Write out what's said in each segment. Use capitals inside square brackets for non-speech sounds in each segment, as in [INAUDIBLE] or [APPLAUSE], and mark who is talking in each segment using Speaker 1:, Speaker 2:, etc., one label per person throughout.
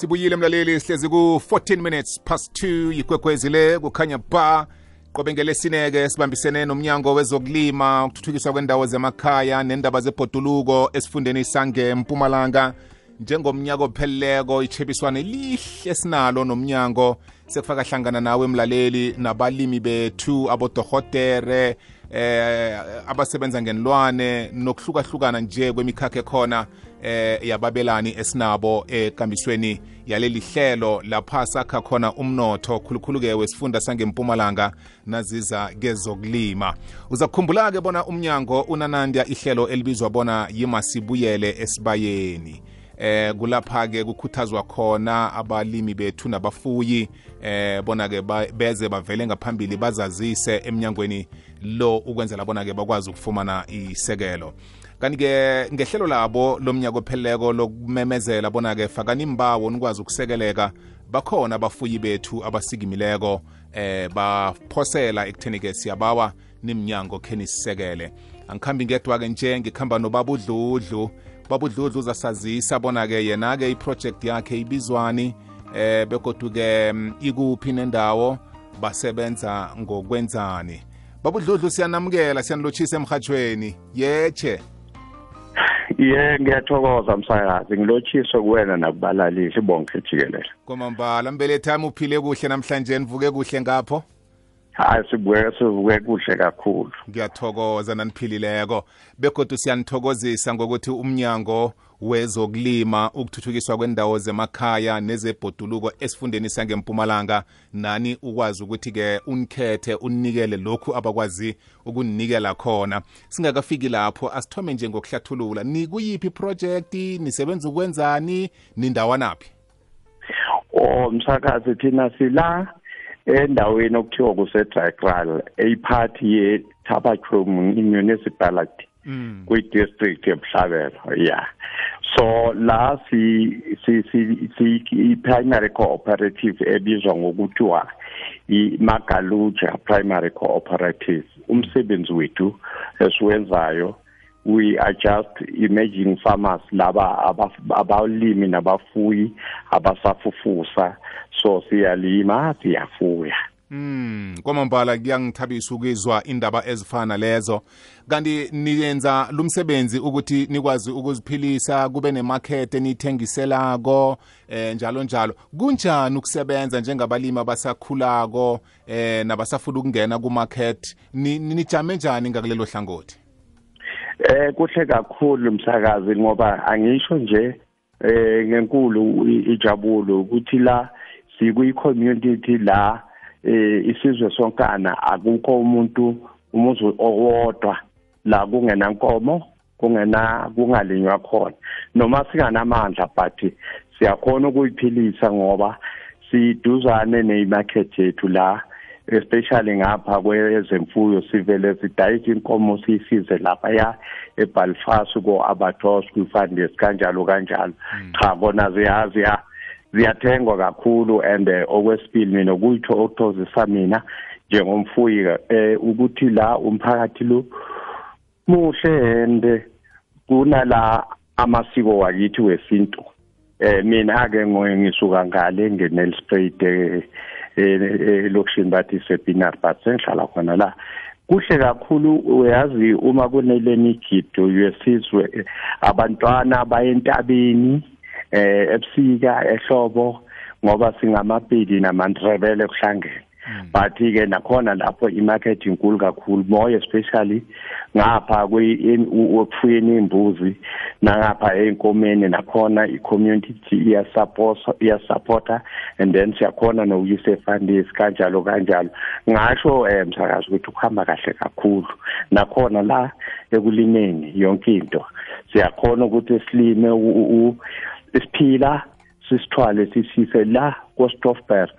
Speaker 1: sibuyile mlaleli sihlezi ku-14 minutes past 2 yikwekwezi le kukhanya ba qobe ngelesineke sibambisene nomnyango wezokulima ukuthuthukiswa kwendawo zemakhaya nendaba zebhoduluko esifundeni sangempumalanga njengomnyaka opheleleko ichebiswana lihle sinalo nomnyango sekufaka hlangana nawe mlaleli nabalimi bethu abodohotere eh abasebenza ngenilwane nokuhlukahlukana nje kwemikhakha ekhona eh yababelani esinabo ekambisweni yaleli hlelo. Lapha sakha khona umnotho khulukhuluke wesifunda sangempumalanga naziza kezokulima uzakukhumbula-ke bona umnyango unanandya ihlelo elibizwa bona yimasibuyele esibayeni eh kulapha-ke kukhuthazwa khona abalimi bethu nabafuyi. Eh bona-ke beze bavele ngaphambili bazazise emnyangweni lo ukwenzela bona-ke bakwazi ukufumana isekelo. Kanti-ke ngehlelo labo lomnyaka opheleleko lokumemezela bona-ke fakani imbawo nikwazi ukusekeleka bakhona abafuyi bethu abasikimileko eh baphosela ekutheni-ke siyabawa nimnyango khe angikhambi ngedwa-ke nje ngikhamba nobabudludlu babudludlu uzasazisa bona-ke yena-ke iprojekthi yakhe ibizwani eh begodu-ke ikuphi nendawo basebenza ngokwenzani. Babudludlu siyanamukela siyanilotshisa emhathweni yeche
Speaker 2: ye ngiyathokoza msakazi ngilotshiswe kuwena nakubalalisi bonke jikelele.
Speaker 1: Kwamambala mbelethi ami uphile kuhle namhlanje nivuke kuhle ngapho.
Speaker 2: Hayi sibuke sivuke kuhle kakhulu.
Speaker 1: Ngiyathokoza naniphilileko. Begodwa siyanithokozisa ngokuthi umnyango wezokulima ukuthuthukiswa kwendawo zemakhaya nezebhoduluko esifundeni sangempumalanga nani ukwazi ukuthi-ke unikhethe unikele lokhu abakwazi ukuninikela khona. Singakafiki lapho asithome nje ngokuhlathulula nikuyiphi iprojekti? Nisebenza ukwenzani? Nindawanaphi?
Speaker 2: O msakazi thina sila endaweni okuthiwa kusedrykral eyiphathi ye-tabacrum municipality
Speaker 1: mm.
Speaker 2: kwi-district ebuhlabelo yeah so la si si si i-primary cooperative ebizwa ngokuthiwa i-magaluja primary cooperative umsebenzi wethu esiwenzayo we are just emerging farmers laba abalimi nabafuyi abasafufusa so siyalima siyafuya
Speaker 1: Mm, kwamambala kuyangithabisa ukuzwa indaba ezifana lezo. Kanti niyenza lumsebenzi ukuthi nikwazi ukuziphilisa kube nemarket enithengiselako eh njalo njalo. Kunjani ukusebenza njengabalimi abasakhulako eh nabasafuna ukungena ku market? Nijame njani ngakulelo hlangothi?
Speaker 2: Eh kuhle kakhulu umsakazi ngoba angisho nje eh ngenkulu ijabulo ukuthi la sikuyi community la eh isizwe sonkana akukho umuntu umuzi owodwa la kungena nkomo kungena kungalinywa khona. Noma singanamandla but siyakhona ukuyiphilisa ngoba siduzane nemarket yethu la especially ngapha kwezemfuyo sivele sidayisa inkomo siyisize lapha ya eBalfast ko Abatos ku Fandes kanjalo. Kanjalo cha kona ziyazi ya ziyathengwa kakhulu and okwesibili mina kuyitho okuthokozisa mina njengomfuyi eh ukuthi la umphakathi lo muhle and kunala amasiko wakithi wesintu. Eh mina ke ngisuka ngale ngenelspruit elokishini bathi sepinar but sengihlala khona la. Kuhle kakhulu uyazi uma kunelemigidi yesizwe abantwana bayentabeni eh ebusika ehlobo ngoba singamabhidi namandrebele kuhlangene but ke nakhona lapho imarket inkulu kakhulu more especially ngapha kwekufuyeni imbuzi nangapha einkomeni nakhona i-community iyasupport iyasupporta and then siyakhona nokuyise fundis kanjalo kanjalo. Ngasho eh msakazi ukuthi ukuhamba kahle kakhulu. Nakhona la ekulimeni yonke into siyakhona ukuthi silime isiphila sisithwale sisise la koStofberg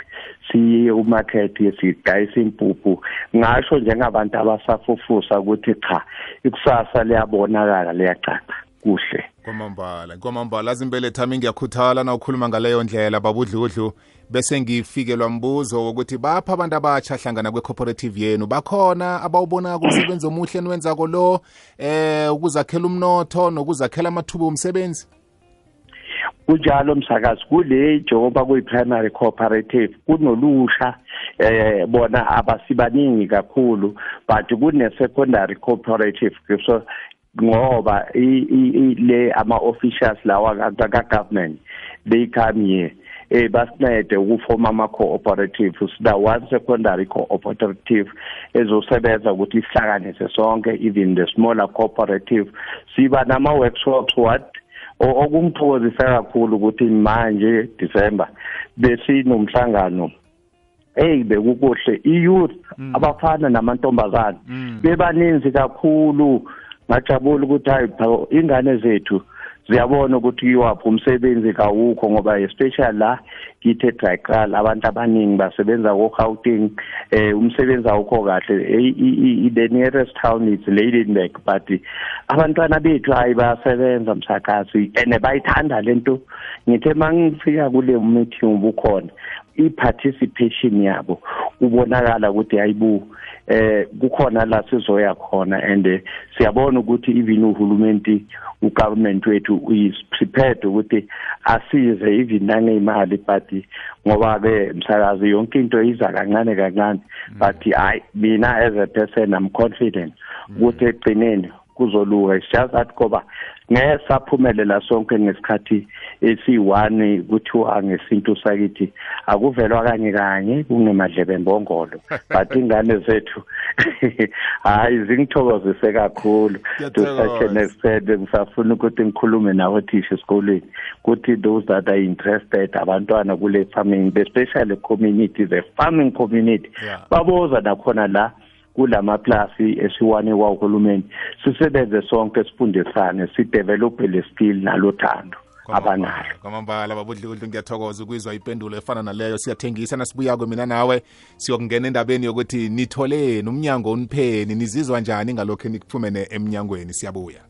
Speaker 2: siye umarket yesidayisa impuphu ngasho njengabantu abasafufusa ukuthi cha ikusasa liyabonakala liyacaca kuhle.
Speaker 1: Kwamambala kwamambala azimbele thami ngiyakhuthala na ukhuluma ngaleyo ndlela babudludlu bese ngifikelwa mbuzo wokuthi bapha abantu abatsha hlangana kwe-cooperative yenu bakhona abawubonako umsebenzi omuhle niwenzako lo eh ukuzakhela umnotho nokuzakhela amathuba omsebenzi
Speaker 2: kunjalo msakazi kule njengoba kuyi-primary cooperative kunolusha eh bona abasibaningi kakhulu but kune-secondary cooperative so ngoba le ama-officials lawa ka-government they come here eh basincede ukufoma ama-cooperative. Sida one secondary cooperative ezosebenza ukuthi isihlanganise sonke even the smaller cooperative siba nama-workshops what okungithokozisa kakhulu ukuthi manje December besinomhlangano hey bekukuhle i-youth mm. abafana namantombazane mm. bebaninzi kakhulu ngajabula ukuthi hayi ingane zethu ziyabona ukuthi iwaphi umsebenzi kawukho ngoba especially la kithi eDryqal abantu abaningi basebenza ko-Gauteng eh umsebenzi awukho kahle. The nearest town is Ladenburg but abantwana bethu hayi bayasebenza msakazi and bayithanda lento ngithe mangifika kule meeting ubukhona i-participation yabo ubonakala ukuthi hayibu eh kukhona la sizoya khona and siyabona ukuthi even uhulumenti ugovernment wethu is prepared ukuthi asize even nangeyimali but ngoba ke msakazi yonke into iza kancane kancane but hayi mina as a person i'm confident ukuthi egcineni kuzoluka. It's just that ngoba ngeke saphumelela sonke ngesikhathi esi1 kuthiwa ngesintu sakithi akuvelwa kanye kanye kungemadlebe mbongolo. [LAUGHS] But ingane zethu [LAUGHS] hayi zingithokozise kakhulu. To such an extent ngisafuna ukuthi ngikhulume nawe thisha esikoleni ukuthi those that are interested abantwana kule farming especially community the farming community baboza nakhona la. Kulamaplasi esiwane kwahulumeni sisebenze sonke sifundisane sidevelophe le skill nalothando abanalo
Speaker 1: kwamambala babudludlu ngiyathokoza ukuyizwa ipendulo efana naleyo siyathengisa nasibuyako mina nawe siyokungena endabeni yokuthi nitholeni umnyango unipheni nizizwa njani ngalokho nikufumene emnyangweni siyabuya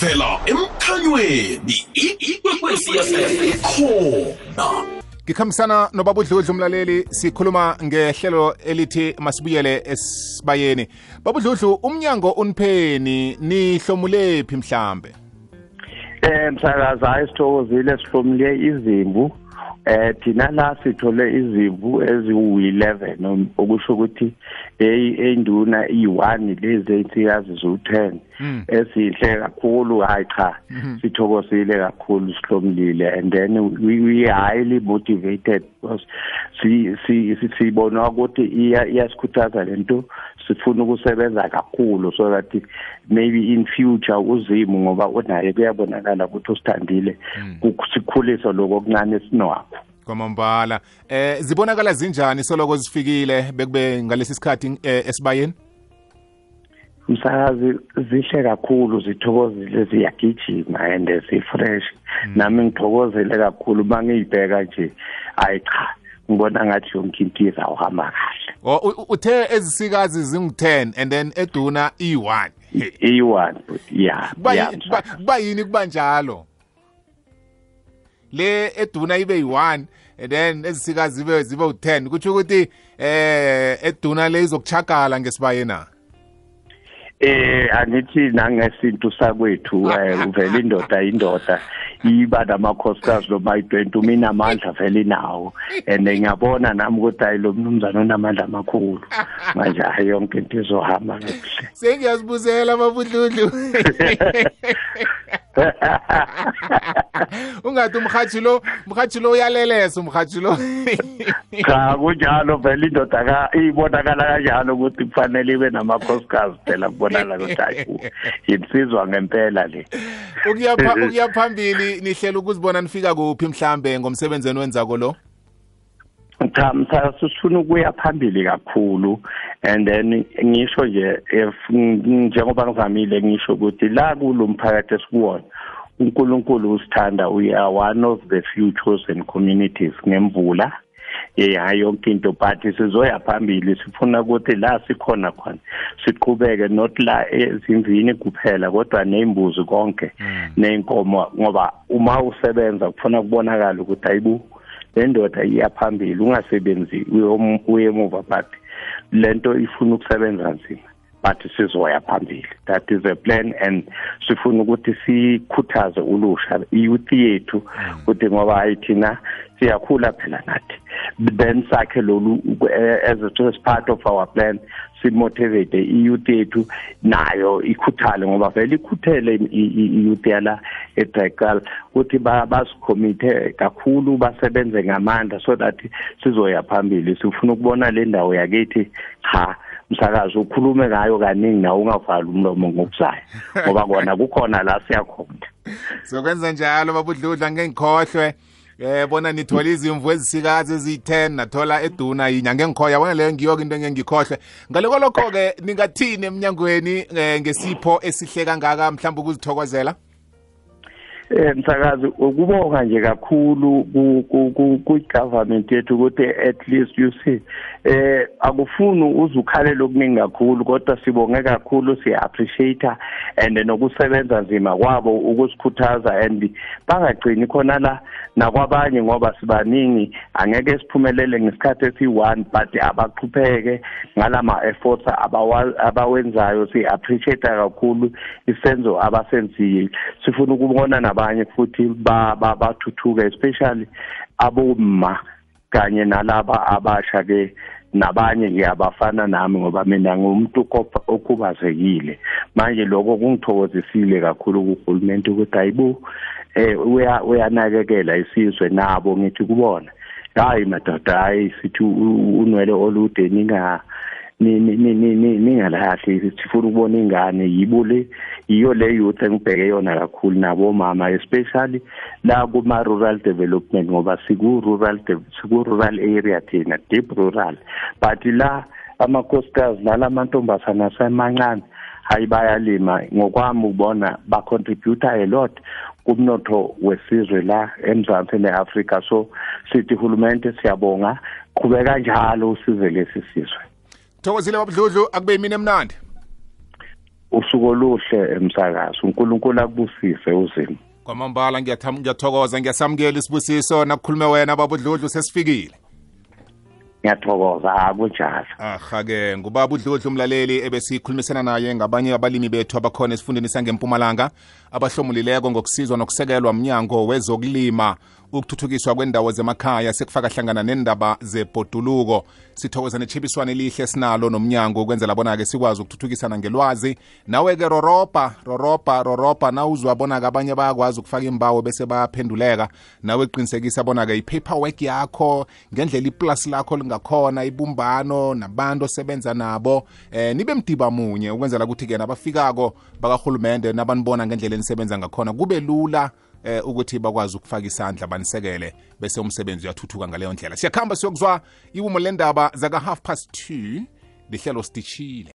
Speaker 3: vela emkhanyweni ikwekwesiyasefe khona
Speaker 1: ngikhambisana nobabudludlu umlaleli sikhuluma ngehlelo elithi masibuyele esibayeni. Babudludlu umnyango unipheni nihlomulephi mhlambe?
Speaker 2: Eh msakazi hayi sithokozile sihlomule izimvu. Eh thina la sithole izimvu eziwu11 okusho ukuthi eyinduna i1 lezi ensikazi zo10 esihle kakhulu hayi cha sithokozile kakhulu sihlomlile. And then we, we highly motivated because si si sibona ukuthi iyasikhuthaza lento sifuna ukusebenza kakhulu so that maybe in future uzimu ngoba unaye kuyabonakala ukuthi usithandile. Ukusikhulisa lokho okuncane sinwakho
Speaker 1: kwamambala. Eh zibonakala zinjani soloko zifikile bekube ngalesi sikhathi esibayeni?
Speaker 2: Msakazi zihle kakhulu zithokozile ziyagijima and zifresh. Nami ngithokozele kakhulu mangiyibheka nje hayi cha ngibona ngathi yonke into izawuhamba kahle.
Speaker 1: Uthe ezisikazi zingu-10 and then eduna i-1
Speaker 2: i-1 yeah
Speaker 1: kuba yini kuba njalo? Le eduna ibe yi-1 and then ezisikazi zibe zibe u10 kutsho ukuthi eh eduna le izokuchagala ngesibayena?
Speaker 2: Eh angithi nangesintu sakwethu uvela indoda indoda. Iba namakhosikazi lo mayi20 mina amandla vele inawo. [LAUGHS] And ngiyabona nami ukuthi hayi lo mnumzana onamandla amakhulu. Manje hayi yonke into izohamba kakuhle.
Speaker 1: Sengiyazibuzela ababudludlu [LAUGHS] [LAUGHS] ungathi umhathi lo umhathi lo uyalelesa umhathi lo.
Speaker 2: Cha kunjalo vele indoda ka ibonakala kanjalo ukuthi kufanele ibe namakhosikazi phela kubonakala ukuthi hayi yinsizwa ngempela le.
Speaker 1: Ukuya phambili nihlela ukuzibona nifika kuphi mhlambe ngomsebenzi enwenzako lo?
Speaker 2: Cha msasifuna ukuya phambili kakhulu. And then ngisho nje njengoba ngivamile ngisho ukuthi la kulo mphakathi esikuwona uNkulunkulu usithanda we are one of the few chosen communities ngemvula. Eh hayi yonke into but sizoya phambili sifuna ukuthi la sikhona khona siqhubeke not la ezimvini kuphela kodwa nezimbuzi konke neinkomo ngoba uma usebenza kufuna kubonakala ukuthi ayibu le ndoda iyaphambili ungasebenzi uye emuva but lento ifuna ukusebenza nzima. But sizoya phambili. That is a plan and sifuna ukuthi sikhuthaze ulusha youth yethu ukuthi ngoba ayithina siyakhula phela nathi. Then sakhe lolu as a as part of our plan simotivate i-youth yethu nayo ikhuthale ngoba vele ikhuthele i-youth yala eDrekal ukuthi basikhomithe kakhulu basebenze ngamandla so that sizoya phambili. Sifuna ukubona le ndawo yakithi cha msakazi ukhulume ngayo kaningi nawe ungavali umlomo ngokuzayo ngoba kona kukhona la siyakhona
Speaker 1: sokwenza njalo babudludla ngengikhohlwe eh bona nithola izimvu ezisikazi eziyi-10 nathola eduna yinya ngengikhoya yabona leyo ngiyo into engengikhohlwe ngaloko lokho-ke ningathini emnyangweni eh, ngesipho esihle kangaka mhlawumbe ukuzithokozela?
Speaker 2: Eh msakazi ukubonga nje kakhulu ku-government yethu ukuthi at least you see eh akufuni uzukhalela okuningi kakhulu kodwa sibonge kakhulu siya-appreciate and nokusebenza nzima kwabo ukusikhuthaza and bangagcini khona la nakwabanye ngoba sibaningi. Angeke siphumelele ngesikhathi esi-one but abaqhupheke ngalama efforts abawenzayo si-appreciate kakhulu isenzo abasenzile sifuna ukubona nabanye futhi bathuthuke especially aboma kanye nalaba abasha ke nabanye ke abafana nami ngoba mina ngumuntu okhubazekile. Manje lokho kungithokozisile kakhulu kuhulumeni ukuthi ayibu eh uya uyanakekela isizwe nabo ngithi kubona. Hayi madoda hayi sithi unwele olude ninga ningalahli sifuna ukubona ingane. Yibo le yiyo le youth engibheke yona kakhulu nabo mama especially la kuma rural development ngoba siku rural siku rural area thina deep rural. But la amakhosikazi nalamantombazana asemancane hayi bayalima. Ngokwami ubona ba contribute a lot kumnotho wesizwe la eMzansi neAfrika. So sithi uhulumende siyabonga. Qhubeka njalo usize lesi sizwe.
Speaker 1: Thokozile babudludlu akube yimini emnandi?
Speaker 2: Usuku oluhle emsakazi uNkulunkulu akubusise uzimo
Speaker 1: kwamambala ngiyathokoza ngiyasamukela isibusiso nakukhulume wena babudludlu sesifikile.
Speaker 2: Ngiyathokoza akunjalo
Speaker 1: aha-ke ngubaba udludlu umlaleli ebesikhulumisana naye ngabanye abalimi bethu abakhona esifundeni sangempumalanga abahlomulileko ngokusizwa nokusekelwa mnyango wezokulima ukuthuthukiswa kwendawo zemakhaya sekufaka hlangana nendaba zebhoduluko. Sithokoza netshipiswane elihle sinalo nomnyango ukwenzela bona-ke sikwazi ukuthuthukisana ngelwazi. Nawe-ke roroba roroba roroba nawuzwa bona-ke abanye bayakwazi ukufaka imbawo bese bayaphenduleka. Nawe qinisekisa bona-ke i-paperwork yakho ngendlela iplasi lakho lingakhona ibumbano nabantu osebenza nabo eh nibe mdiba munye ukwenzela ukuthi-ke nabafikako bakarhulumende nabanibona ngendlela enisebenza ngakhona kube lula eh ukuthi bakwazi ukufaka isandla banisekele bese umsebenzi uyathuthuka ngaleyo ndlela. Siyakhamba siyokuzwa iwumo lendaba zaka half past 2 lihlelo stitchile